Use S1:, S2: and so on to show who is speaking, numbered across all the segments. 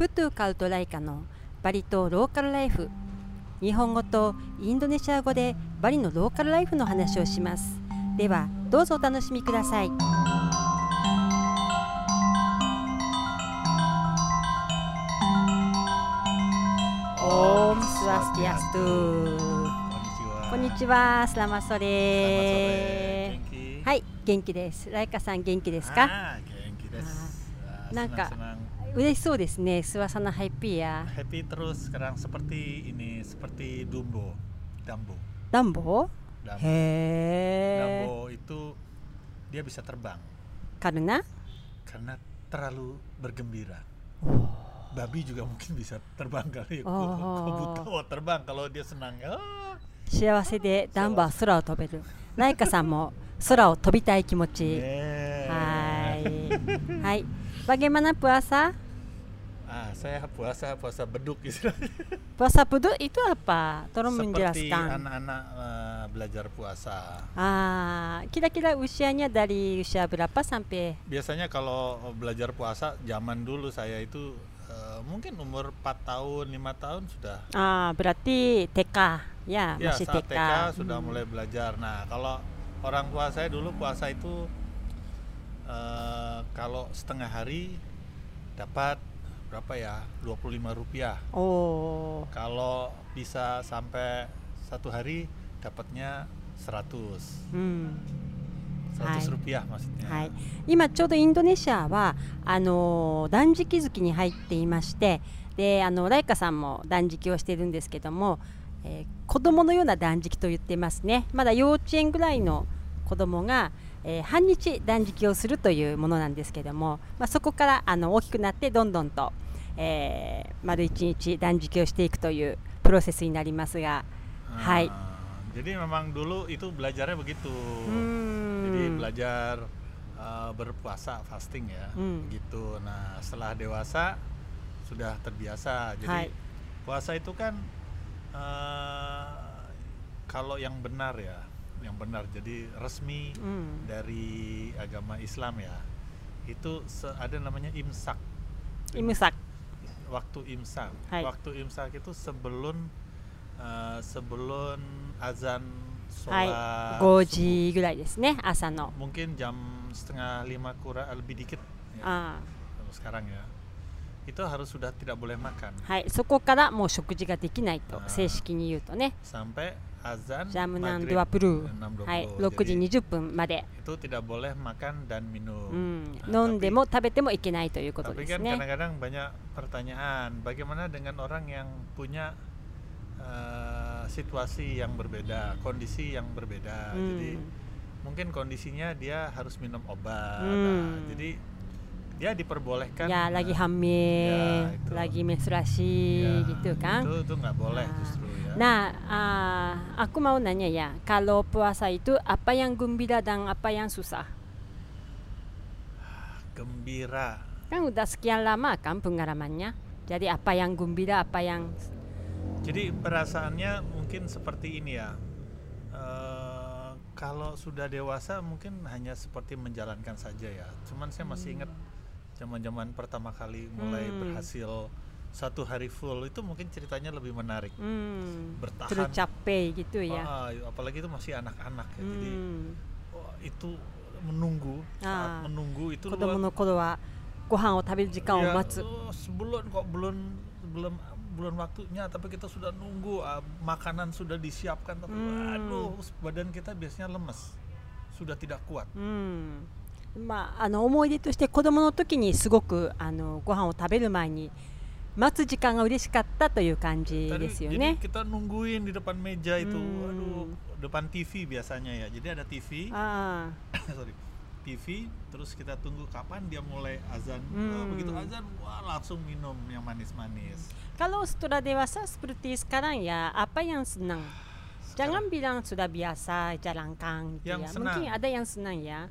S1: プトゥカウトライカのバリ島ローカルライフ。日本語とインドネシア語でバリのローカルライフの話をします。ではどうぞお楽しみください。オームスワスティアスト.こんにちはスラマソレ.はい元気です。ライカさん元気ですか
S2: ？Ah. Ah,
S1: そうです。ねスワ サナハイピーや
S2: happy terus sekarang seperti ini seperti Dumbo, Dumbo.
S1: ダンボ
S2: Dumbo.
S1: へえ
S2: Dumbo itu dia bisa terbang
S1: カルナ
S2: karena terlalu bergembira. Babi juga mungkin bisa terbang kali.
S1: Oh.
S2: Kok buta oh, terbang kalau dia senang. Ah,
S1: 幸せでダンボは空を飛べるライカさんも空を飛びたい気持ち
S2: yeah.
S1: はいはい bagaimana puasa
S2: Saya puasa puasa beduk istilahnya.
S1: puasa buduk itu apa tolong
S2: Seperti
S1: menjelaskan
S2: anak-anak eh, belajar puasa.
S1: ah kira-kira usianya dari usia berapa sampai
S2: Biasanya kalau belajar puasa zaman dulu saya itu eh, mungkin umur 4 tahun, 5 tahun sudah
S1: ah berarti TK ya,
S2: ya
S1: masih TK,
S2: TK sudah
S1: Hmm.
S2: mulai belajar. Nah, kalau orang tua saya dulu puasa itu eh, kalau setengah hari dapat berapa ya? 25 rupiah.
S1: oh
S2: Kalau bisa sampai satu hari dapatnya 100.
S1: うん
S2: 100
S1: Hai.
S2: rupiah maksudnya.
S1: はい、今ちょうどインドネシアはあのー断食月に入っていましてであのライカさんも断食をしているんですけども、えー子供のような断食と言ってますねまだ幼稚園ぐらいの子供が、えー半日断食をするというものなんですけども、まあ、そこからあの大きくなってどんどんと、えー丸一日断食をしていくというプロセスになりますが、
S2: Ah,
S1: Hai.
S2: Jadi memang dulu itu belajarnya begitu.
S1: うー
S2: Jadi
S1: ん
S2: belajar uh, berpuasa fasting ya,
S1: Hmm.
S2: gitu. Nah setelah dewasa sudah terbiasa. Jadi
S1: Hai.
S2: puasa itu kan uh, kalau yang benar ya, yang benar. Jadi resmi
S1: hmm.
S2: dari agama Islam ya itu ada namanya imsak.
S1: Imsak.
S2: Waktu imsak.
S1: Hai.
S2: waktu imsak itu sebelum uh, sebelum azan sholat
S1: goji gulai gitu asano
S2: mungkin jam setengah lima kurang lebih dikit. Ya, ah. sekarang ya. Itu harus sudah tidak boleh makan.
S1: Hai, soko
S2: kara shokuji
S1: ga dekinai to, ah. seishiki ni ne.
S2: Sampai azan
S1: ジャムナン
S2: maghrib
S1: ドワプルー、
S2: 6.20.
S1: はい、6時
S2: Jadi
S1: 20分まで、
S2: itu tidak boleh makan dan minum
S1: うん、
S2: Nah,
S1: 飲んで
S2: tapi-
S1: も食べてもいけないということ
S2: tapi
S1: です
S2: kan
S1: ね
S2: kadang-kadang banyak pertanyaan bagaimana dengan orang yang punya eh, situasi yang berbeda kondisi yang berbeda
S1: う
S2: jadi
S1: ん
S2: mungkin kondisinya dia harus minum obat
S1: Hmm.
S2: Nah, jadi ya diperbolehkan.
S1: Ya lagi
S2: ya. hamil
S1: ya, lagi menstruasi
S2: ya,
S1: gitu kan?
S2: itu itu nggak boleh
S1: nah.
S2: justru ya.
S1: Nah uh, aku mau nanya ya kalau puasa itu apa yang gembira dan apa yang susah?
S2: Gembira.
S1: Kan udah sekian lama kan pengalamannya. Jadi apa yang gembira apa yang
S2: jadi perasaannya mungkin seperti ini ya. Uh, kalau sudah dewasa mungkin hanya seperti menjalankan saja ya. Cuman saya masih hmm. ingat hmm zaman-zaman pertama kali mulai
S1: hmm.
S2: berhasil satu hari full itu mungkin ceritanya lebih menarik
S1: hmm.
S2: bertahan
S1: Terus capek gitu ya
S2: ah, iya, apalagi itu masih anak-anak ya
S1: hmm.
S2: jadi oh, itu menunggu saat ah. menunggu itu
S1: luar, gohan o taberu
S2: ya,
S1: o
S2: oh, sebelum kok belum belum belum waktunya tapi kita sudah nunggu uh, makanan sudah disiapkan tapi
S1: hmm.
S2: aduh badan kita biasanya lemes sudah tidak kuat
S1: hmm. まあ、あの思い出として子供の時にすごくあのご飯を食べる前に待つ時間が嬉しかったという感じ
S2: Tadi-
S1: ですよ
S2: jadi
S1: ね。
S2: kita nungguin di depan meja itu
S1: Hmm.
S2: aduh depan TV biasanya ya jadi ada TV
S1: あ
S2: sorry TV terus kita tunggu kapan dia mulai azan
S1: Hmm.
S2: Wah, begitu azan wah langsung minum yang manis-manis
S1: Kalau setelah dewasa seperti sekarang ya, apa yang senang? Jangan bilang sudah biasa jalankan gitu
S2: Yang
S1: ya.
S2: senang.
S1: Mungkin ada yang senang ya.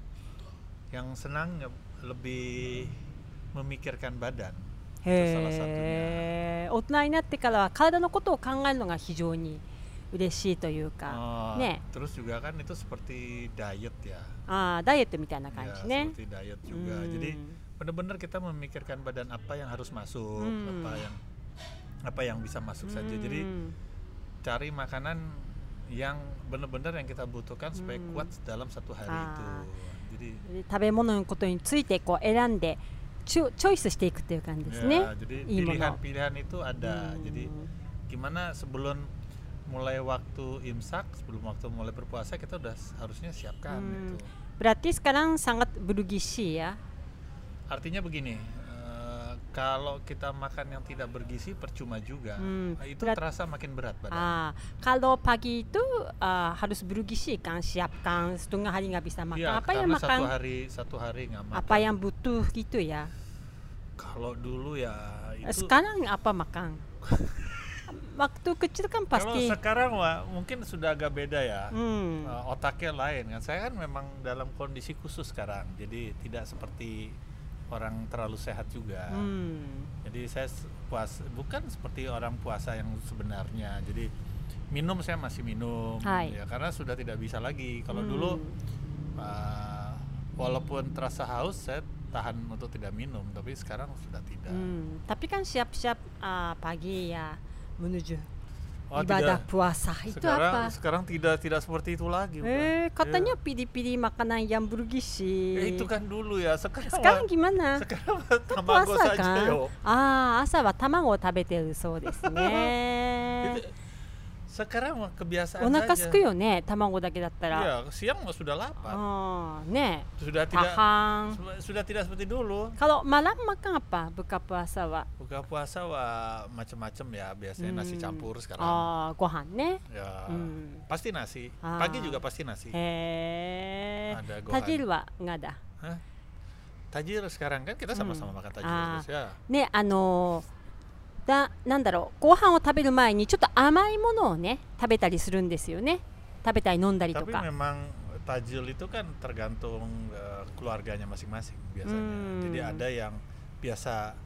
S2: yang senang ya lebih memikirkan badan
S1: へ
S2: salah satunya.
S1: え。大人になってからは体のことを考えるのが非常に嬉しいというか、
S2: Oh,
S1: ね、
S2: terus juga kan itu seperti diet ya
S1: あーダイエットみたいな感
S2: Ya,
S1: じね。
S2: seperti diet juga.
S1: Hmm.
S2: Jadi benar-benar kita memikirkan badan apa yang harus masuk,
S1: Hmm.
S2: apa yang apa yang bisa masuk saja. Jadi
S1: Hmm.
S2: cari makanan yang benar-benar yang kita butuhkan supaya
S1: Hmm.
S2: kuat dalam satu hari
S1: Ah.
S2: itu. Jadi
S1: で食べ物のことについてこう選んでチョチョイスしていくっていう感じですね。
S2: ya, jadi
S1: いいもの。
S2: pilihan-pilihan itu ada.
S1: うん
S2: Jadi gimana sebelum mulai waktu imsak, sebelum waktu mulai berpuasa kita udah s- harusnya siapkan
S1: Hmm.
S2: itu.
S1: Berarti sekarang sangat bergizi ya.
S2: Artinya begini, eh, kalau kita makan yang tidak bergizi percuma juga.
S1: Hmm,
S2: Nah, itu
S1: berat-
S2: terasa makin berat badan.
S1: Ah, kalau pagi itu ah, harus bergizi kan siapkan setengah hari nggak bisa makan.
S2: Iya,
S1: apa yang makan?
S2: satu hari satu hari nggak makan.
S1: Apa yang butuh gitu ya.
S2: Kalau dulu ya itu.
S1: Sekarang apa makan? Waktu kecil kan
S2: Kalau
S1: pasti.
S2: sekarang wah mungkin sudah agak beda ya.
S1: Hmm.
S2: Eh, otaknya lain kan. Saya kan memang dalam kondisi khusus sekarang. Jadi tidak seperti orang terlalu sehat juga.
S1: Hmm.
S2: Jadi saya puas bukan seperti orang puasa yang sebenarnya. Jadi minum saya masih minum
S1: Hai.
S2: ya karena sudah tidak bisa lagi. Kalau
S1: Hmm.
S2: dulu uh, walaupun terasa haus saya tahan untuk tidak minum, tapi sekarang sudah tidak.
S1: Hmm. Tapi kan siap-siap ah, pagi ya menuju
S2: Oh,
S1: ibadah
S2: tidak.
S1: puasa itu
S2: sekarang,
S1: apa?
S2: Sekarang tidak tidak seperti itu lagi.
S1: Eh, katanya
S2: yeah.
S1: pilih-pilih makanan yang bergizi.
S2: Eh, ya, itu kan dulu ya. Sekarang
S1: sekarang gimana?
S2: Sekarang tamago
S1: puasa,
S2: saja
S1: kan?
S2: yo.
S1: Ah, asa wa tamago tabeteru so desu
S2: ne. Sekarang kebiasaan saja.
S1: Onaka suku yo ne, tamago dake dattara.
S2: Iya, siang sudah lapar.
S1: Oh, ne.
S2: Sudah tidak
S1: Tahang.
S2: sudah tidak seperti dulu.
S1: Kalau malam makan apa? Buka puasa, Pak?
S2: Buka puasa wa macam-macam ya, biasanya
S1: hmm.
S2: nasi campur sekarang.
S1: Oh, gohan ne.
S2: Ya.
S1: Hmm.
S2: Pasti nasi.
S1: Ah.
S2: Pagi juga pasti nasi.
S1: Eh.
S2: Ada gohan.
S1: Tajir, Pak? Enggak ada.
S2: Hah? Tajir sekarang kan kita sama-sama hmm. makan tajir
S1: ah.
S2: terus ya.
S1: Ne, ano だなんだろうご飯を食べる前にちょっと甘いものをね食べたりするんですよね食べたり飲んだりと
S2: Tapi
S1: か
S2: memang tajil itu kan tergantung eh, keluarganya masing-masing biasanya.
S1: Hmm.
S2: Jadi ada yang biasa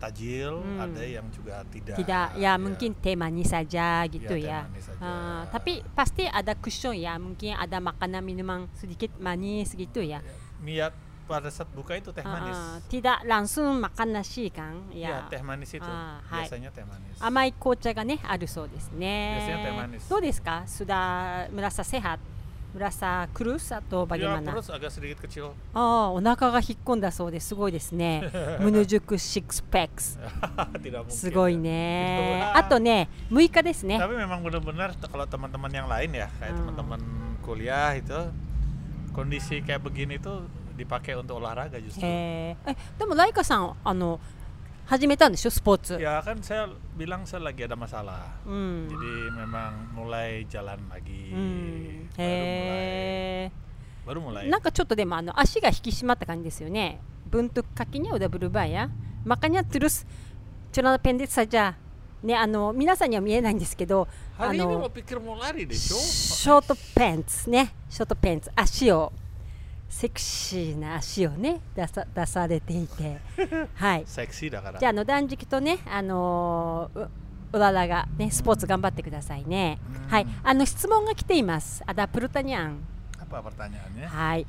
S2: tajil,
S1: Hmm.
S2: ada yang juga tidak.
S1: tidak ya mungkin teh manis saja gitu
S2: Ya,
S1: ya,
S2: teh manis saja.
S1: Ah, tapi pasti ada cushion ya mungkin ada makanan minuman sedikit manis gitu ya
S2: Niat pada saat buka itu teh
S1: ah, ah.
S2: manis.
S1: Uh, uh, tidak langsung makan nasi kan? Ya,
S2: ya teh manis itu.
S1: Uh,
S2: biasanya teh manis.
S1: Amai kocha ga ne aru so desu ne.
S2: Biasanya teh manis.
S1: Dou desu ka? Sudah merasa sehat? Merasa kurus atau
S2: ya,
S1: bagaimana?
S2: Ya, kurus agak sedikit kecil.
S1: Oh, onaka ga hikkonda so desu. Sugoi desu ne. Munujuku six packs.
S2: tidak mungkin. Ya. Sugoi
S1: ne. Ato ne, 6日 desu ne.
S2: Tapi memang benar-benar kalau teman-teman yang lain ya, kayak teman-teman uh. kuliah itu kondisi kayak begini tuh dipakai untuk olahraga justru.
S1: へええでもライカさんあの始めたんでしょスポーツ、
S2: Ya kan saya bilang saya lagi ada masalah.
S1: うん、
S2: Jadi memang mulai jalan lagi.
S1: うん、
S2: Baru mulai.
S1: へえ
S2: Baru mulai.
S1: なんかちょっとでもあの足が引き締まった感じですよね bentuk kakinya udah berubah ya makanya terus celana pendek saja ねあの皆さんには見えないんですけどあ
S2: Hari ini
S1: の
S2: mau pikir mau lari deh, Cok.
S1: ショートパンツねショートパンツ足を セクシーな足をね出さ,れていて。はい。
S2: だか
S1: じゃあの断食とねあの、う,ららがねスポーツ頑張ってくださいね、はい。あの質問が来ています。アダプルタニアン。
S2: アパ
S1: プルタニアンはい。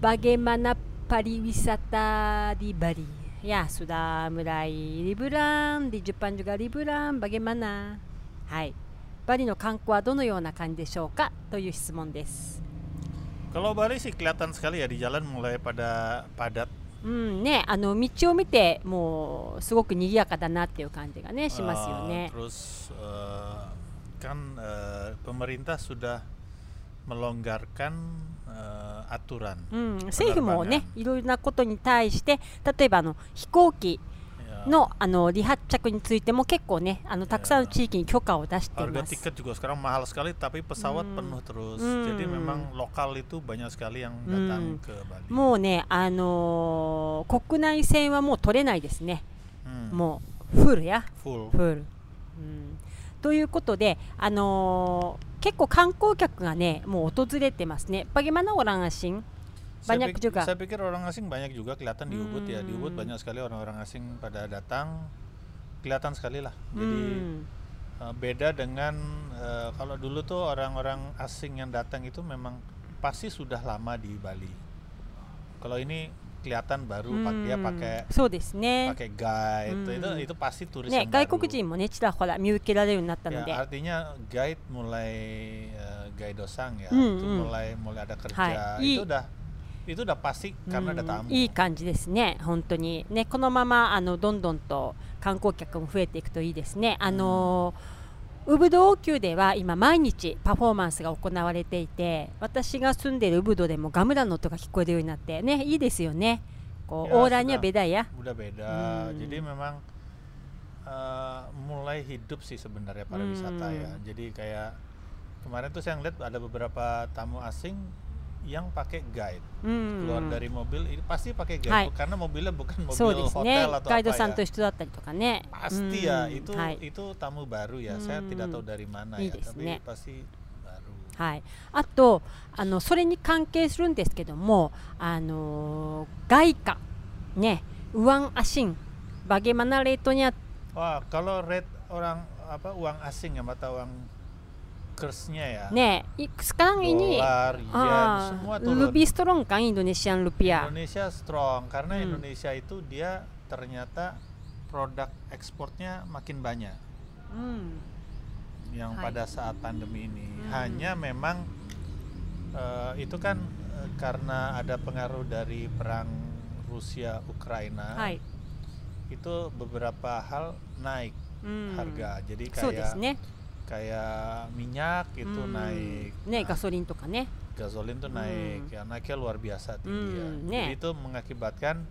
S1: バゲマナパリウィサタディバリ。やスダムライリブラン。ディジュパンジュガリブラン。バゲマナ。はい。バリの観光はどのような感じでしょうか？という質問です、
S2: Kalau Bali sih kelihatan sekali ya di jalan mulai pada padat.
S1: うんね、あの道を見てもうすごく賑やかだなっていう感じがねしますよ
S2: Eh,
S1: ね。
S2: terus eh, kan eh, pemerintah sudah melonggarkan eh, aturan.
S1: うん、政府もねいろいろなことに対して例えばあの飛行機
S2: Ya,
S1: のあの離発着についても結構ねあのたくさんの地域に許可を出してい
S2: harga
S1: ます。
S2: tiket juga sekarang mahal sekali tapi pesawat
S1: Hmm.
S2: penuh terus.
S1: Hmm.
S2: Jadi memang lokal itu banyak sekali yang datang
S1: Hmm.
S2: ke Bali.
S1: もうね、あのー国内線はもう取れないですね、
S2: Hmm,
S1: もうフルや、
S2: full.
S1: フル。うん、ということで、あのー結構観光客がね、もう訪れてますね。Bagaimana orang asing?
S2: Saya
S1: banyak
S2: saya
S1: juga.
S2: Saya pikir orang asing banyak juga kelihatan di Ubud ya. Di Ubud
S1: hmm.
S2: banyak sekali orang-orang asing pada datang. Kelihatan sekali lah. Jadi
S1: hmm.
S2: uh, beda dengan uh, kalau dulu tuh orang-orang asing yang datang itu memang pasti sudah lama di Bali. Kalau ini kelihatan baru hmm. pak dia pakai
S1: so
S2: pakai guide
S1: hmm.
S2: itu itu pasti turis yang baru. Ya, artinya guide mulai uh, guide dosang ya,
S1: hmm,
S2: itu
S1: hmm.
S2: mulai mulai ada kerja.
S1: Hai.
S2: Itu udah itu udah pasti karena ada
S1: うん
S2: tamu
S1: いい感じですね、本当にねこのままあのどんどんと観光客も増えていくといいですね。あのウブド王宮では今毎日パフォーマンスが行われていて私が住んでいるウブドでもガムランの音が聞こえるようになってねいいですよねこう
S2: Ya,
S1: オーラには
S2: sudah.
S1: ベダや
S2: udah beda
S1: Hmm.
S2: jadi memang eh, mulai hidup sih sebenarnya
S1: Hmm.
S2: pariwisata ya jadi kayak kemarin tuh saya ngeliat ada beberapa tamu asing yang pakai guide
S1: う
S2: keluar
S1: ん
S2: dari mobil ini pasti pakai guide
S1: Hai.
S2: bu- karena mobilnya bukan
S1: そう
S2: mobil
S1: ですね
S2: hotel atau
S1: ガイド
S2: apa
S1: さん
S2: ya
S1: と一緒だったりとかね
S2: pasti
S1: う
S2: ya
S1: ん
S2: itu
S1: はい
S2: itu tamu baru ya saya
S1: Hmm.
S2: tidak tahu dari mana
S1: Ii
S2: ya
S1: desu
S2: tapi
S1: ne.
S2: pasti baru
S1: はい、あとあのそれに関係するんですけどもあの外貨ねウワンアシンバゲマナレートにあ
S2: wah kalau rate orang apa uang asing ya mata uang kersnya ya.
S1: Nih, sekarang
S2: Dolar, ini yen,
S1: ah,
S2: semua turun.
S1: Lebih strong kan Indonesian rupiah.
S2: Indonesia strong karena
S1: hmm.
S2: Indonesia itu dia ternyata produk ekspornya makin banyak.
S1: Hmm.
S2: Yang
S1: Hai.
S2: pada saat pandemi ini
S1: hmm.
S2: hanya memang uh, itu kan uh, karena ada pengaruh dari perang Rusia Ukraina.
S1: Hai.
S2: Itu beberapa hal naik
S1: hmm.
S2: harga. Jadi kayak
S1: so
S2: kayak minyak itu
S1: hmm.
S2: naik. Nah,
S1: gasolin tuh kan ya.
S2: Gasolin tuh naik, hmm. ya naiknya luar biasa tinggi
S1: hmm.
S2: ya.
S1: Jadi
S2: itu mengakibatkan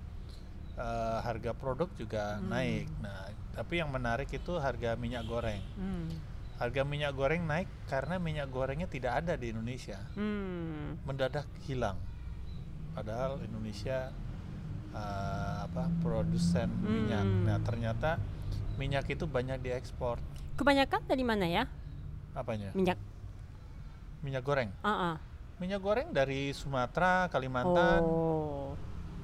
S2: uh, harga produk juga
S1: hmm.
S2: naik. Nah, tapi yang menarik itu harga minyak goreng.
S1: Hmm.
S2: Harga minyak goreng naik karena minyak gorengnya tidak ada di Indonesia.
S1: Hmm.
S2: Mendadak hilang. Padahal Indonesia uh, apa produsen
S1: hmm. minyak.
S2: Nah, ternyata minyak itu banyak diekspor.
S1: kebanyakan dari mana ya
S2: Apanya?
S1: minyak
S2: Minyak goreng.
S1: ah ah.
S2: Minyak goreng dari Sumatera, Kalimantan.
S1: Oh.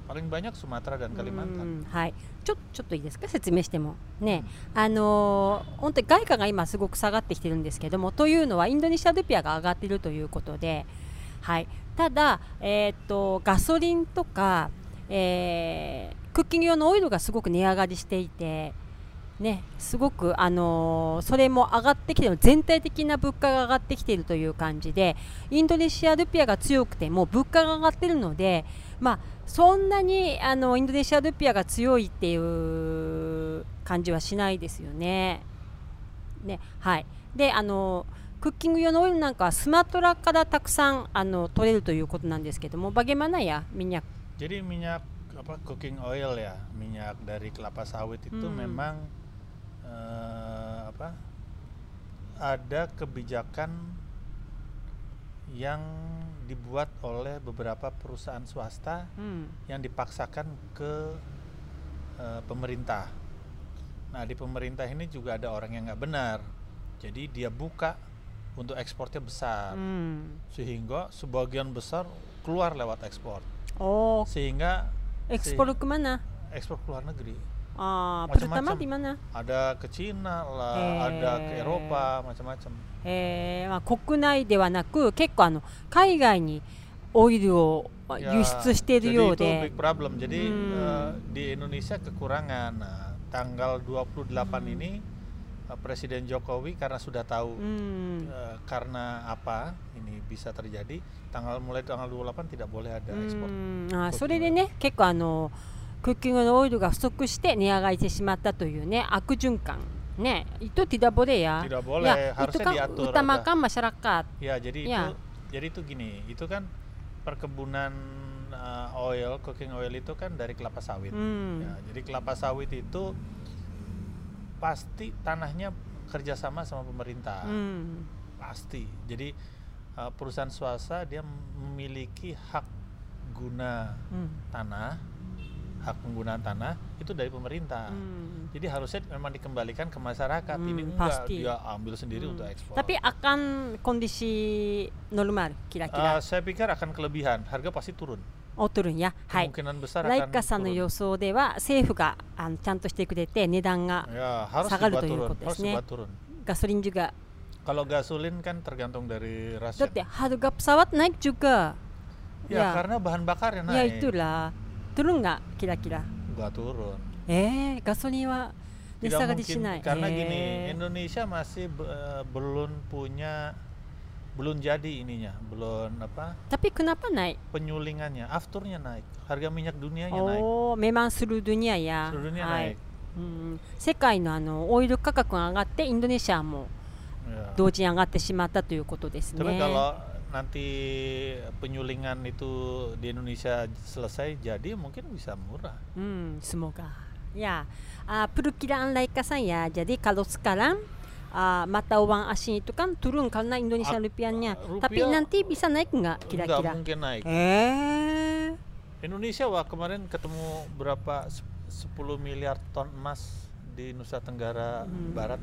S2: Paling banyak Sumatera dan
S1: う
S2: Kalimantan.
S1: んはい、ちょちょっといいですか説明してもね、あのー本当に外貨が今すごく下がってきてるんですけどもというのはインドネシアルピアが上がっているということで、はい、ただ、えーっとガソリンとか、えークッキング用のオイルがすごく値上がりしていて。ね、すごく、あのーそれも上がってきてる全体的な物価が上がってきているという感じでインドネシアルピアが強くても物価が上がっているので、まあ、そんなにあのインドネシアルピアが強いっていう感じはしないですよね。ねはい、であのクッキング用のオイルなんかはスマトラからたくさんあの取れるということなんですけどもバゲマナやミニャ
S2: Jadi minyak apa cooking oil ya, minyak dari kelapa sawit itu
S1: Hmm.
S2: memang eh, apa ada kebijakan yang dibuat oleh beberapa perusahaan swasta
S1: hmm.
S2: yang dipaksakan ke uh, pemerintah. Nah di pemerintah ini juga ada orang yang nggak benar, jadi dia buka untuk ekspornya besar,
S1: hmm.
S2: sehingga sebagian besar keluar lewat ekspor.
S1: Oh.
S2: Sehingga
S1: ekspor ke mana?
S2: Ekspor ke luar negeri.
S1: あー
S2: Macam-macam.
S1: プルタマディマナ
S2: Ada ke Cina lah,
S1: Eh.
S2: ada ke Eropa, macam-macam.
S1: えーまあ、国内ではなく結構あの海外にオイルをまあ
S2: Ya,
S1: 輸出している
S2: jadi
S1: よう
S2: itu
S1: で
S2: big problem. Jadi
S1: Hmm.
S2: eh, di Indonesia kekurangan. Nah, tanggal 28
S1: Hmm.
S2: ini eh, Presiden Jokowi karena sudah tahu
S1: うん、
S2: eh, karena apa ini bisa terjadi, tanggal mulai tanggal 28 tidak boleh ada
S1: う
S2: ekspor.
S1: んあそれでね結構あの クッキングのオイルが不足して値上がりしてしまったというね悪循環ねitu tidak boleh ya
S2: Tidak boleh,
S1: ya itu
S2: harusnya
S1: kan
S2: diatur.
S1: utamakan masyarakat
S2: Ya, jadi
S1: Ya.
S2: itu jadi itu gini, itu kan perkebunan eh, oil, cooking oil itu kan dari kelapa sawit.
S1: うん
S2: Ya, jadi kelapa sawit itu pasti tanahnya kerjasama sama pemerintah,
S1: うん
S2: pasti. Jadi eh, perusahaan swasta dia memiliki hak guna
S1: うん
S2: tanah, hak penggunaan tanah itu dari pemerintah.
S1: うん
S2: Jadi harusnya memang dikembalikan ke masyarakat. Ini
S1: Hmm,
S2: enggak
S1: pasti.
S2: dia ambil sendiri
S1: Hmm.
S2: untuk ekspor.
S1: tapi akan kondisi normal
S2: Eh,
S1: kira-kira
S2: saya pikir akan kelebihan, harga pasti turun.
S1: おとるんやはい。
S2: Kemungkinan besar
S1: ライ
S2: akan
S1: カさんの
S2: turun.
S1: 予想では政府があのちゃんとしてくれて値段が
S2: Ya, harus
S1: Sagar
S2: dibuat
S1: itu
S2: turun,
S1: ikut
S2: harus
S1: desne.
S2: dibuat turun.
S1: ガソリンjuga
S2: Kalau gasolin kan tergantung dari
S1: だっ
S2: rasio.
S1: て harga pesawat naik juga
S2: Ya,
S1: ya.
S2: karena bahan bakarnya
S1: ya
S2: naik.
S1: itulah Turun nggak kira-kira?
S2: nggak turun.
S1: Eh, gasolin wa desa
S2: mungkin
S1: shinai.
S2: karena
S1: Eh.
S2: gini, Indonesia masih eh, belum punya belum jadi ininya, belum apa
S1: Tapi kenapa naik?
S2: penyulingannya, afturnya naik, harga minyak dunianya naik,
S1: Oh, memang seluruh dunia ya.
S2: seluruh dunia naik.
S1: うん、世界のあのオイル価格が上がってインドネシアも.同時に上がってしまったということですね。
S2: Kalau nanti penyulingan itu di Indonesia selesai jadi mungkin bisa murah.
S1: うん、semoga. Ya, ah, perkiraan Laika san ya. Jadi kalau sekarang ah, mata uang asing itu kan turun karena Indonesia rupiahnya.
S2: rupiah-
S1: Tapi nanti bisa naik nggak
S2: Nggak
S1: kira-kira?
S2: mungkin naik.
S1: Eh,
S2: Indonesia wah kemarin ketemu berapa Sep- 10 miliar ton emas di Nusa Tenggara
S1: Hmm.
S2: Barat.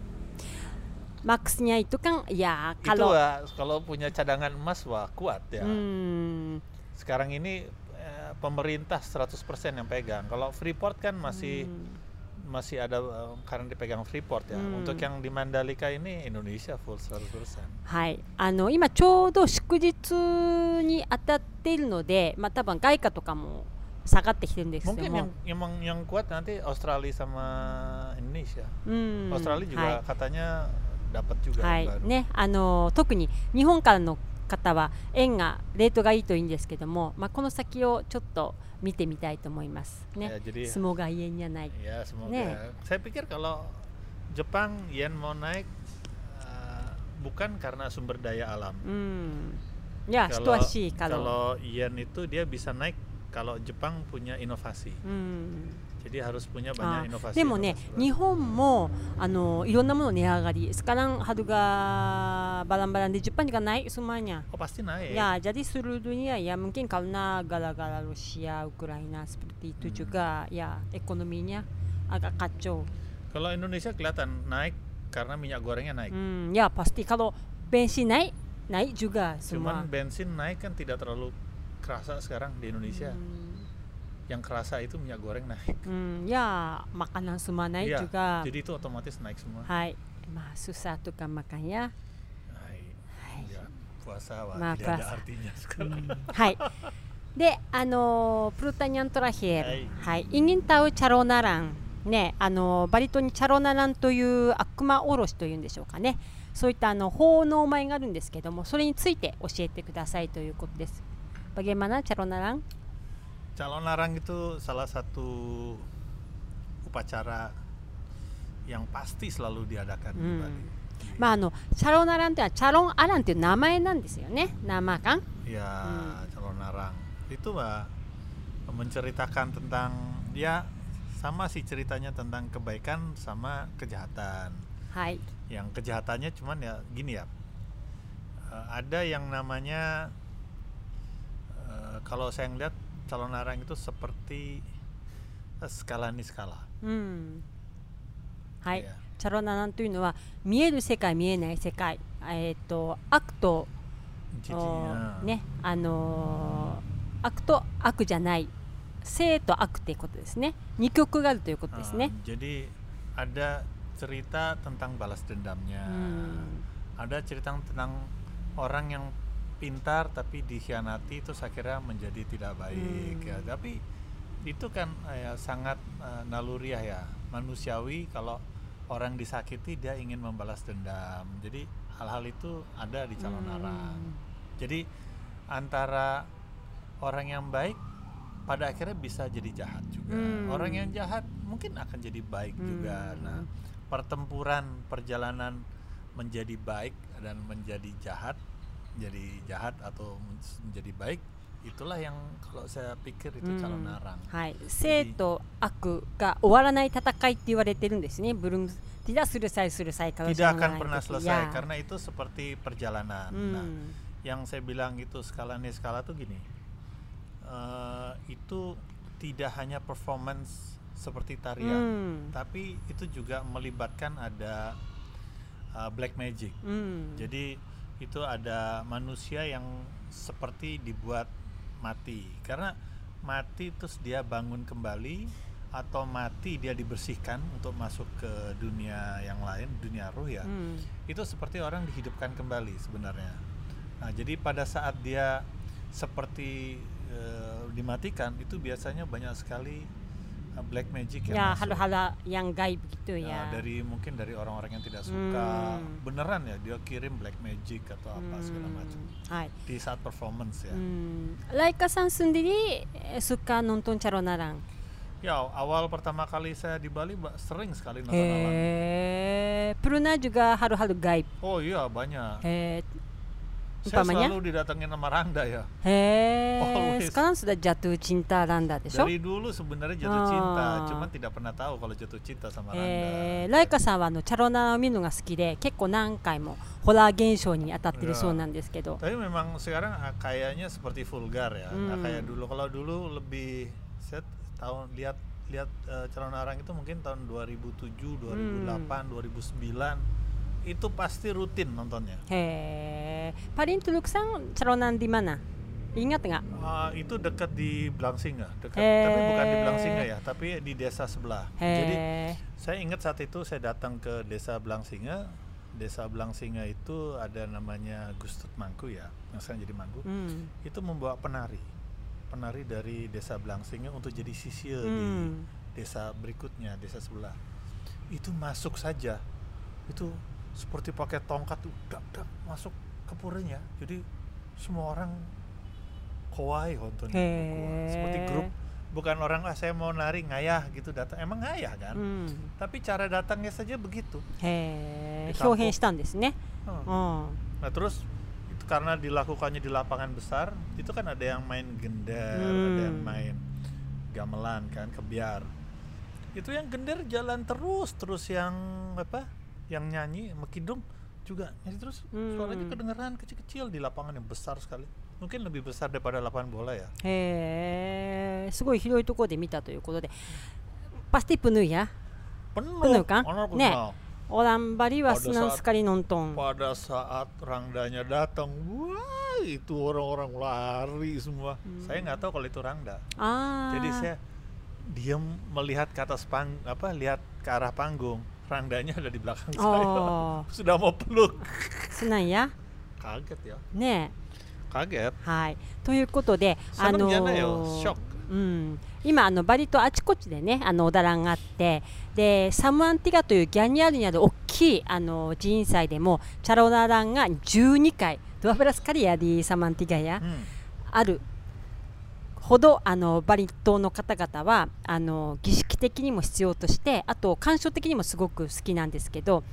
S1: maksnya itu kan ya
S2: Itu
S1: kalau
S2: wah, kalau punya cadangan emas wah kuat ya.
S1: Hmm,
S2: Sekarang ini eh, pemerintah 100% yang pegang. Kalau Freeport kan masih
S1: hmm.
S2: masih ada eh, karena dipegang Freeport ya.
S1: Hmm.
S2: Untuk yang di Mandalika ini Indonesia full 100%.
S1: はい、あの今ちょうど祝日に当たっているので、まあ多分外貨とかも下がってきてるんですけど
S2: Mungkin
S1: も
S2: yang emang yang kuat nanti Australia sama Indonesia.
S1: うん、
S2: Australia
S1: は
S2: juga katanya dapat
S1: い、
S2: juga
S1: は
S2: yang
S1: い
S2: baru.
S1: ね、あの特に日本からの方は円がレートがいいといいんですけども、まあこの先をちょっと見てみたいと思いますね
S2: Ya,。jadi
S1: 相撲が家にはない。
S2: ya semoga.
S1: Nih.
S2: Saya pikir kalau Jepang yen mau naik eh, bukan karena sumber daya alam.
S1: うん、いや、人
S2: Kalau
S1: はしいから。
S2: kalau yen itu dia bisa naik kalau Jepang punya inovasi.
S1: うん。
S2: Jadi harus punya
S1: あ
S2: banyak inovasi.
S1: でもね
S2: inovasi baru.
S1: 日本もあのいろんなもの値上がり sekarang harga barang-barang di Jepang juga naik semuanya
S2: Oh pasti naik.
S1: ya jadi seluruh dunia ya mungkin karena gara-gara Rusia Ukraina seperti itu
S2: Hmm.
S1: juga ya ekonominya agak kacau
S2: Kalau Indonesia kelihatan naik karena minyak gorengnya naik.
S1: hmm, ya pasti kalau bensin naik naik juga semua
S2: Cuman bensin naik kan tidak terlalu kerasa sekarang di Indonesia.
S1: Hmm,
S2: Yang kerasa itu minyak goreng naik.
S1: hmm, ya makanan semua naik
S2: Iya,
S1: juga
S2: Jadi itu otomatis naik semua.
S1: hai mah susah tukang makannya
S2: Hai.
S1: Hai.
S2: Ya, puasa wah,
S1: Ma,
S2: tidak
S1: puasa.
S2: ada artinya sekarang.
S1: はい。で、あのープルタニャントラヒエル、
S2: は
S1: はいい、イギンタウチャロナラン、ね、あのーバリ島にチャロナランという悪魔おろしというんでしょうかね。そういったあの奉納米があるんですけども、それについて教えてくださいということです。Bagaimana チャロナラン？
S2: Calon larang itu salah satu upacara yang pasti selalu diadakan di
S1: Hmm.
S2: Bali.
S1: まああのチャロナランというのはチャロンアランという名前なんですよね。nama kan?
S2: Ya,
S1: Hmm.
S2: calon larang. Itu Mbak menceritakan tentang ya sama sih ceritanya tentang kebaikan sama kejahatan.
S1: はい。
S2: Yang kejahatannya cuman ya gini ya. eh, ada yang namanya eh, kalau saya ngeliat calon larang itu seperti eh, skala niskala.
S1: うん。はい。
S2: Ya.
S1: チャロナランというのは見える世界見えない世界、えっ、と悪と
S2: Jadi,
S1: お
S2: ya.
S1: ねあのー悪と悪じゃない正と悪っていうことですね二極があるということですね
S2: Ah, jadi ada cerita tentang balas dendamnya.
S1: うん
S2: Ada cerita tentang orang yang pintar tapi dikhianati itu saya kira menjadi tidak baik
S1: Hmm.
S2: ya. Tapi itu kan ya, sangat eh, naluriah ya, manusiawi kalau orang disakiti dia ingin membalas dendam. Jadi hal-hal itu ada di calon
S1: Hmm.
S2: arang. Jadi antara orang yang baik pada akhirnya bisa jadi jahat juga.
S1: Hmm.
S2: Orang yang jahat mungkin akan jadi baik juga.
S1: Hmm.
S2: Nah, pertempuran perjalanan menjadi baik dan menjadi jahat, jadi jahat atau menjadi baik itulah yang kalau saya pikir itu calon
S1: narang. Hmm. Hai, seto aku ga owaranai tatakai itu desu ne. Belum tidak selesai selesai kalau
S2: tidak akan pernah selesai
S1: ya.
S2: karena itu seperti perjalanan.
S1: Hmm.
S2: Nah, yang saya bilang itu skala ne skala tuh gini. Eh, itu tidak hanya performance seperti tarian,
S1: hmm.
S2: tapi itu juga melibatkan ada uh, black magic.
S1: Hmm.
S2: Jadi itu ada manusia yang seperti dibuat mati. Karena mati terus dia bangun kembali atau mati dia dibersihkan untuk masuk ke dunia yang lain dunia ruh ya
S1: うん、
S2: itu seperti orang dihidupkan kembali sebenarnya. Nah jadi pada saat dia seperti eh, dimatikan itu biasanya banyak sekali black magic yang
S1: ya
S2: masuk.
S1: hal-hal yang gaib gitu
S2: Ya,
S1: ya.
S2: dari mungkin dari orang-orang yang tidak suka
S1: Hmm.
S2: beneran ya dia kirim black magic atau apa segala macam di saat performance ya.
S1: Hmm. Laika san sendiri eh, suka nonton Caronaran.
S2: Ya awal pertama kali saya di Bali ba- sering sekali nonton alam.
S1: He, pernah juga hal-hal gaib.
S2: Oh iya banyak.
S1: He,
S2: saya selalu didatengin sama Randa ya. Hei,
S1: sekarang sudah jatuh cinta Randa, deh.
S2: Dari dulu sebenarnya jatuh
S1: oh.
S2: cinta, cuman tidak pernah tahu kalau jatuh cinta sama Randa.
S1: Eh, Laika san wa no Charona Minu ga suki de, kekko nankai mo hora genshou ni atatte sou nan desu kedo.
S2: Tapi memang sekarang ah, kayaknya seperti vulgar ya. Nah,
S1: hmm.
S2: Nah, kayak dulu kalau dulu lebih set tahun lihat lihat eh, uh, Charona Arang itu mungkin tahun 2007, 2008, hmm. 2009 itu pasti rutin nontonnya.
S1: He, Paling Tuluk Sang ceronan di mana? Ingat nggak?
S2: Uh, itu dekat di Blangsinga, dekat tapi bukan di Blangsinga ya, tapi di desa sebelah.
S1: He.
S2: Jadi saya ingat saat itu saya datang ke desa Blangsinga. Desa Blangsinga itu ada namanya Gustut Mangku ya, yang sekarang jadi Mangku.
S1: Hmm.
S2: Itu membawa penari, penari dari desa Blangsinga untuk jadi sisir
S1: hmm. di
S2: desa berikutnya, desa sebelah. Itu masuk saja, itu seperti pakai tongkat tuh dap, dap, masuk ke purinya jadi semua orang kawaii honton seperti grup bukan orang ah saya mau nari ngayah gitu. Datang emang ngayah kan?
S1: Hmm.
S2: tapi cara datangnya saja begitu.
S1: He
S2: hmm. nah terus itu karena dilakukannya di lapangan besar itu kan ada yang main gender
S1: hmm.
S2: ada yang main gamelan kan kebiar. Itu yang gender jalan terus terus yang apa yang nyanyi sama kidung juga nyanyi terus
S1: Hmm.
S2: suaranya kedengeran kecil-kecil di lapangan yang besar sekali mungkin lebih besar daripada lapangan bola ya
S1: へえすごい広いところで見たということで pasti penuh ya
S2: penuh,
S1: Penuh kan?
S2: Anak
S1: Nek.
S2: kenal.
S1: orang Bali wa
S2: Pada
S1: senang
S2: saat-
S1: sekali nonton
S2: pada saat rangdanya datang wah itu orang-orang lari semua
S1: Hmm.
S2: saya nggak tahu kalau itu rangda
S1: ah
S2: jadi saya diam melihat ke atas pang apa lihat ke arah panggung rangdanya ada di belakang saya.
S1: Oh
S2: sudah mau peluk.
S1: Senang ya?
S2: Kaget ya.
S1: ね
S2: kaget.
S1: はいということであ
S2: seneng
S1: のうん、今あのバリ島あちこちでねあのおだらんがあってでサムアンティガというギャニアールにある大きいあの寺院祭でもチャロナランが12回ドアブラスカリアディサムアンティガや
S2: Hmm.
S1: あるほどあのバリ島の方々はあの儀式的にも必要としてあと鑑賞的にもすごく好きなんですけど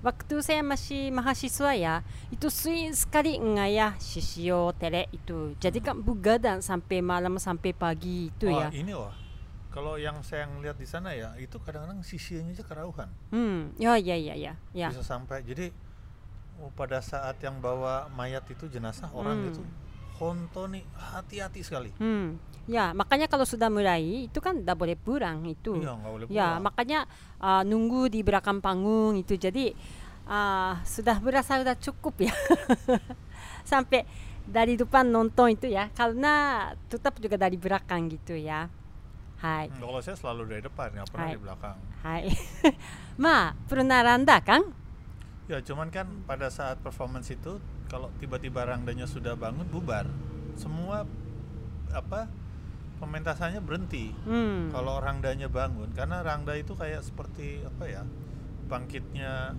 S1: Waktu saya masih mahasiswa ya, itu sering sekali ngayah sisio tele itu. Jadi kan begadang sampai malam sampai pagi itu ya.
S2: ini kalau yang saya ngeliat di sana ya itu kadang-kadang sisinya aja kerauhan
S1: Hmm, ya ya ya ya ya.
S2: bisa sampai jadi oh, pada saat yang bawa mayat itu jenazah orang
S1: Hmm.
S2: itu honto nih hati-hati sekali
S1: Hmm, ya makanya kalau sudah mulai itu kan tidak boleh pulang itu.
S2: iya boleh
S1: Ya,
S2: pulang.
S1: makanya uh, nunggu di belakang panggung itu. Jadi uh, sudah berasa sudah cukup ya. Sampai dari depan nonton itu ya. Karena tetap juga dari belakang gitu ya. Hai.
S2: Hmm, kalau saya selalu dari depan nggak pernah
S1: Hai.
S2: di belakang
S1: Hai. Ma, pernah randa kan?
S2: ya cuman kan pada saat performance itu kalau tiba-tiba rangdanya sudah bangun bubar semua apa pementasannya berhenti
S1: Hmm.
S2: kalau rangdanya bangun karena rangda itu kayak seperti apa ya bangkitnya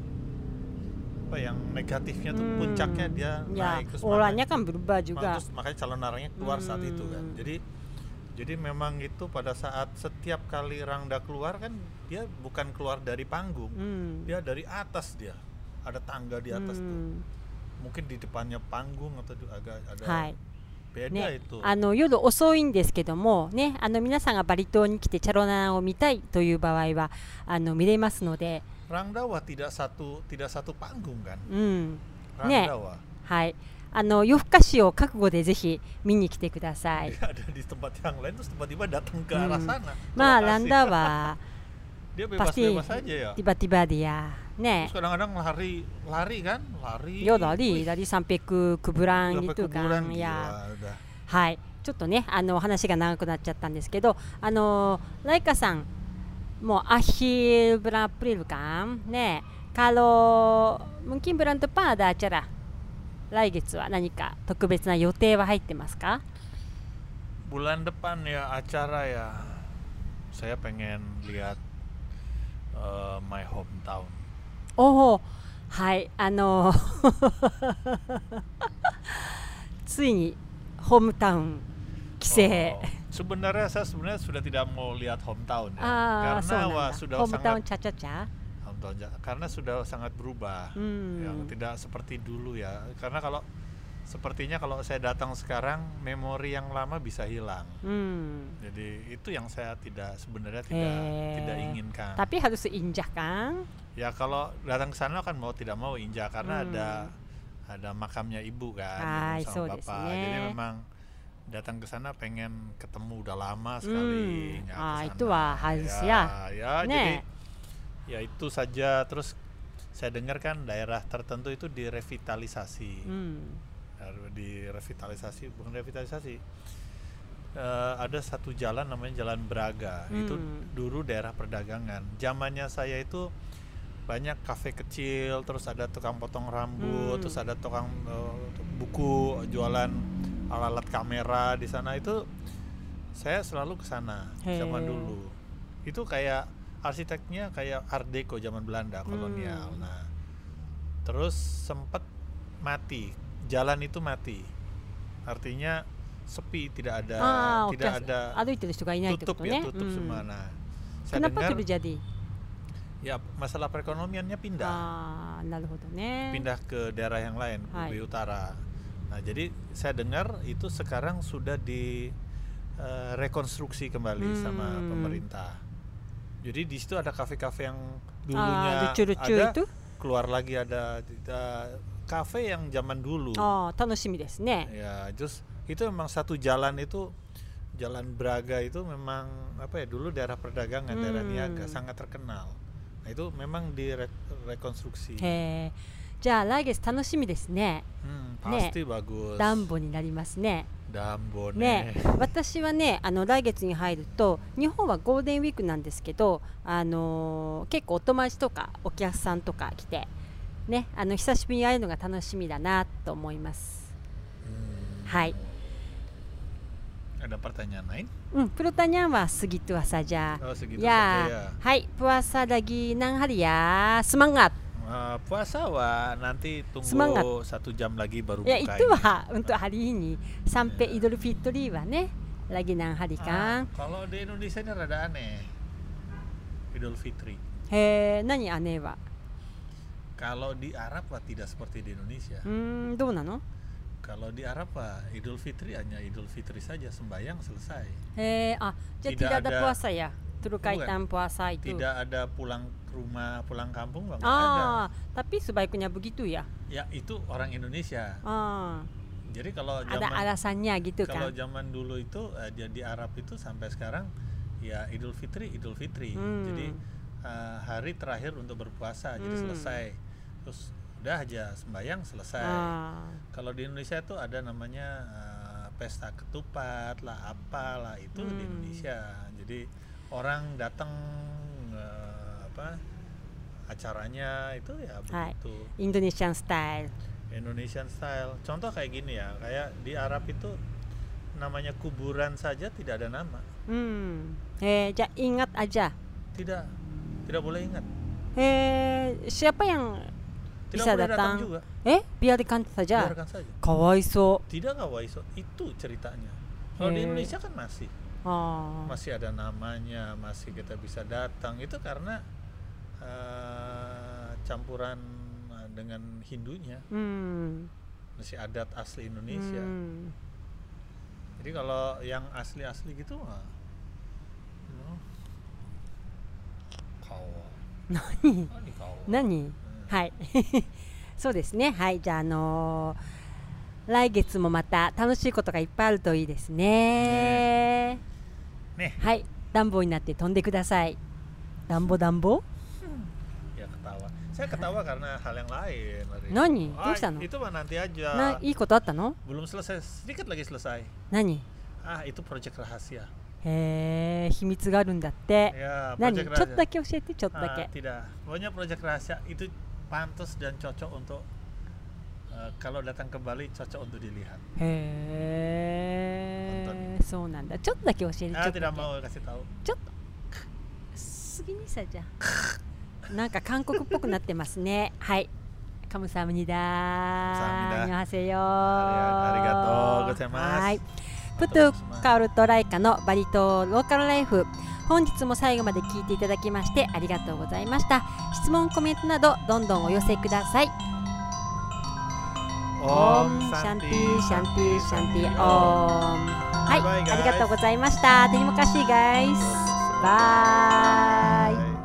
S2: apa yang negatifnya tuh
S1: Hmm.
S2: puncaknya dia
S1: ya,
S2: naik terus
S1: orangnya kan berubah
S2: makanya,
S1: juga.
S2: terus makanya calon arangnya keluar saat itu kan
S1: Hmm.
S2: jadi jadi memang itu pada saat setiap kali rangda keluar kan dia bukan keluar dari panggung
S1: Hmm.
S2: dia dari atas dia ada tangga di atas tuh
S1: Hmm.
S2: mungkin di depannya panggung。
S1: あの夜遅いんですけども、ね、あの皆さんがバリ島に来てチャロナを見たいという場合はあの見れますので。
S2: ランダは tidak satu,
S1: tidak。ね。はい。あの夜更かしを覚悟でぜひ見に来てください。まあランダは。
S2: dia
S1: パスティ
S2: bebas-bebas aja ya
S1: ティバティバディアね
S2: terus kadang-kadang lari lari kan lari
S1: 夜だり
S2: Wih,
S1: だり三百クブラン
S2: sampai
S1: ギトガ
S2: kuburan
S1: ン
S2: gila
S1: や
S2: udah
S1: はいちょっとねあの話が長くなっちゃったんですけどあのライカさんもうアヒルブラプリルカンね kalau mungkin bulan depan ada acara 来月は何か特別な予定は入ってますか
S2: bulan depan ya acara ya saya pengen lihat eh, my hometown
S1: おおはいあのついにホームタウン帰省、
S2: Oh, sebenarnya saya sebenarnya sudah tidak mau lihat hometown ya
S1: ああそう
S2: karena
S1: なん
S2: wah
S1: だ
S2: sudah
S1: ホームタウン
S2: sangat
S1: チャチャチャ
S2: hometown ja- karena sudah sangat berubah
S1: う
S2: yang
S1: ん
S2: tidak seperti dulu ya karena kalau sepertinya kalau saya datang sekarang memori yang lama bisa hilang.
S1: Hmm.
S2: Jadi itu yang saya tidak sebenarnya tidak
S1: eh.
S2: tidak inginkan.
S1: Tapi harus seinjak kan?
S2: Ya kalau datang ke sana kan mau tidak mau injak karena
S1: hmm.
S2: ada ada makamnya ibu kan
S1: ah,
S2: sama
S1: so
S2: bapak. Jadi memang datang ke sana pengen ketemu udah lama hmm. sekali.
S1: Hmm. Ah itu wah harus
S2: ya.
S1: Ya,
S2: ya jadi ya itu saja terus saya dengar kan daerah tertentu itu direvitalisasi. Hmm direvitalisasi bukan revitalisasi. Eh, ada satu jalan namanya Jalan Braga. Itu
S1: Hmm.
S2: dulu daerah perdagangan. Zamannya saya itu banyak kafe kecil terus ada tukang potong rambut
S1: Hmm.
S2: terus ada tukang eh, buku jualan alat-alat kamera di sana. Itu saya selalu ke sana zaman dulu. Itu kayak arsiteknya kayak Art Deco zaman Belanda kolonial.
S1: Hmm.
S2: nah terus sempat mati jalan itu mati. Artinya sepi, tidak ada
S1: ah,
S2: tidak
S1: okay.
S2: ada
S1: Aduh, itu
S2: tutup
S1: itu,
S2: ya, tutup
S1: hmm.
S2: semua. Nah, saya
S1: Kenapa
S2: dengar, itu
S1: terjadi?
S2: Ya, masalah perekonomiannya pindah.
S1: Ah,
S2: pindah ke daerah yang lain, lebih utara. Nah, jadi saya dengar itu sekarang sudah di uh, rekonstruksi kembali
S1: hmm.
S2: sama pemerintah. Jadi di situ ada kafe-kafe yang dulunya
S1: ah,
S2: ada,
S1: itu?
S2: keluar lagi ada ada kafe yang zaman dulu
S1: ああ楽しみですね
S2: ya terus itu memang satu jalan itu jalan Braga itu memang apa ya dulu daerah perdagangan daerah
S1: Hmm.
S2: niaga sangat terkenal nah itu memang direkonstruksi
S1: へえじゃあ来月楽しみですね
S2: hmm,
S1: Ne.
S2: pasti bagus
S1: ダンボになりますね
S2: Dambo
S1: ね
S2: nih
S1: 私はねあの来月に入ると日本はゴールデンウィークなんですけど、あのー結構お友達とかお客さんとか来て、 ね、あの久しぶりに会えるのが楽しみだなと思います。
S2: Hmm.
S1: はい、
S2: ada pertanyaan lain
S1: うん、プロタニャンは過ぎてはさじゃ
S2: oh segitu
S1: いや
S2: saja ya
S1: はい、puasa lagi nang hari ya, semangat.
S2: Eh, puasa wah nanti
S1: Semangat.
S2: tunggu satu jam lagi baru
S1: Ya
S2: buka
S1: itu
S2: ini.
S1: wah untuk hari ini sampai
S2: Ya.
S1: Idul Fitri wah ne lagi nang hari
S2: Ah,
S1: kan.
S2: kalau di Indonesia ini rada aneh Idul Fitri
S1: He, nani aneh wa?
S2: Kalau di Arab lah tidak seperti di Indonesia.
S1: Hmm, itu mana? no?
S2: Kalau di Arab lah Idul Fitri hanya Idul Fitri saja sembahyang selesai.
S1: Eh, ah, jadi tidak, tidak ada,
S2: ada
S1: puasa ya? Terkaitan puasa itu.
S2: Tidak ada pulang rumah, pulang kampung bang. ah, ada.
S1: tapi sebaiknya begitu ya?
S2: Ya, itu orang Indonesia.
S1: Ah.
S2: Jadi kalau zaman, ada
S1: alasannya gitu
S2: kalau
S1: kan.
S2: Kalau zaman dulu itu eh, jadi di Arab itu sampai sekarang ya Idul Fitri, Idul Fitri.
S1: Hmm.
S2: Jadi uh, hari terakhir untuk berpuasa,
S1: hmm.
S2: jadi selesai Terus udah aja sembahyang selesai.
S1: Ah,
S2: Kalau di Indonesia tuh ada namanya eh, pesta ketupat lah, apalah itu di
S1: Hmm.
S2: Indonesia. Jadi orang datang eh, apa acaranya itu ya
S1: Hai.
S2: begitu
S1: Indonesian style.
S2: Indonesian style. Contoh kayak gini ya, kayak di Arab itu namanya kuburan saja tidak ada nama.
S1: Hmm. Eh, ja, ingat aja.
S2: Tidak, tidak boleh ingat.
S1: Eh, siapa yang
S2: Tidak
S1: bisa
S2: boleh datang
S1: datang?
S2: juga.
S1: Eh, biarkan saja.
S2: Biarkan saja.
S1: Kawaiso.
S2: Tidak kawaiso, itu ceritanya. Kalau di
S1: Eh.
S2: Indonesia kan masih
S1: Ah.
S2: masih ada namanya, masih kita bisa datang. Itu karena eh, campuran eh, dengan Hindunya,
S1: Hmm.
S2: masih adat asli Indonesia.
S1: Hmm.
S2: Jadi kalau yang asli-asli gitu mah kawa.
S1: Nani?
S2: Nani
S1: はいそうですねはいじゃああのー来月もまた楽しいことがいっぱいあるといいですね
S2: Nih,
S1: はい暖房になって飛んでください暖房暖房.
S2: Saya ketawa karena hal yang lain. Mari.
S1: Nani?
S2: Ah,
S1: Dosa no?
S2: Itu mah nanti
S1: な
S2: aja.
S1: いいことあったの
S2: Belum selesai, sedikit lagi selesai.
S1: 何
S2: Ah, itu proyek rahasia.
S1: へえ秘密があるんだって
S2: Ya,
S1: 何
S2: proyek
S1: ちょっと.だけ教えてちょっとだ
S2: Ah,
S1: け
S2: tidak. Pokoknya proyek rahasia itu pantas dan cocok untuk uh, kalau datang ke Bali cocok untuk dilihat.
S1: Heeh. そうなんだ。ちょっとだけ教えて。あ、
S2: tidak mau kasih tahu。
S1: ちょっと。segini saja。なんか韓国っぽくなってますね。はい。カムサムニダ。サムニダ。
S2: ありがとうございます。
S1: はい。プトゥカオルトライカのバリ島ローカルライフ。本日も最後まで聞いていただきましてありがとうございました。質問コメントなどどんどんお寄せください。
S2: Om
S1: シャンティシャンティシャンティオンはい.ありがとうございました。Terima kasih guys Bye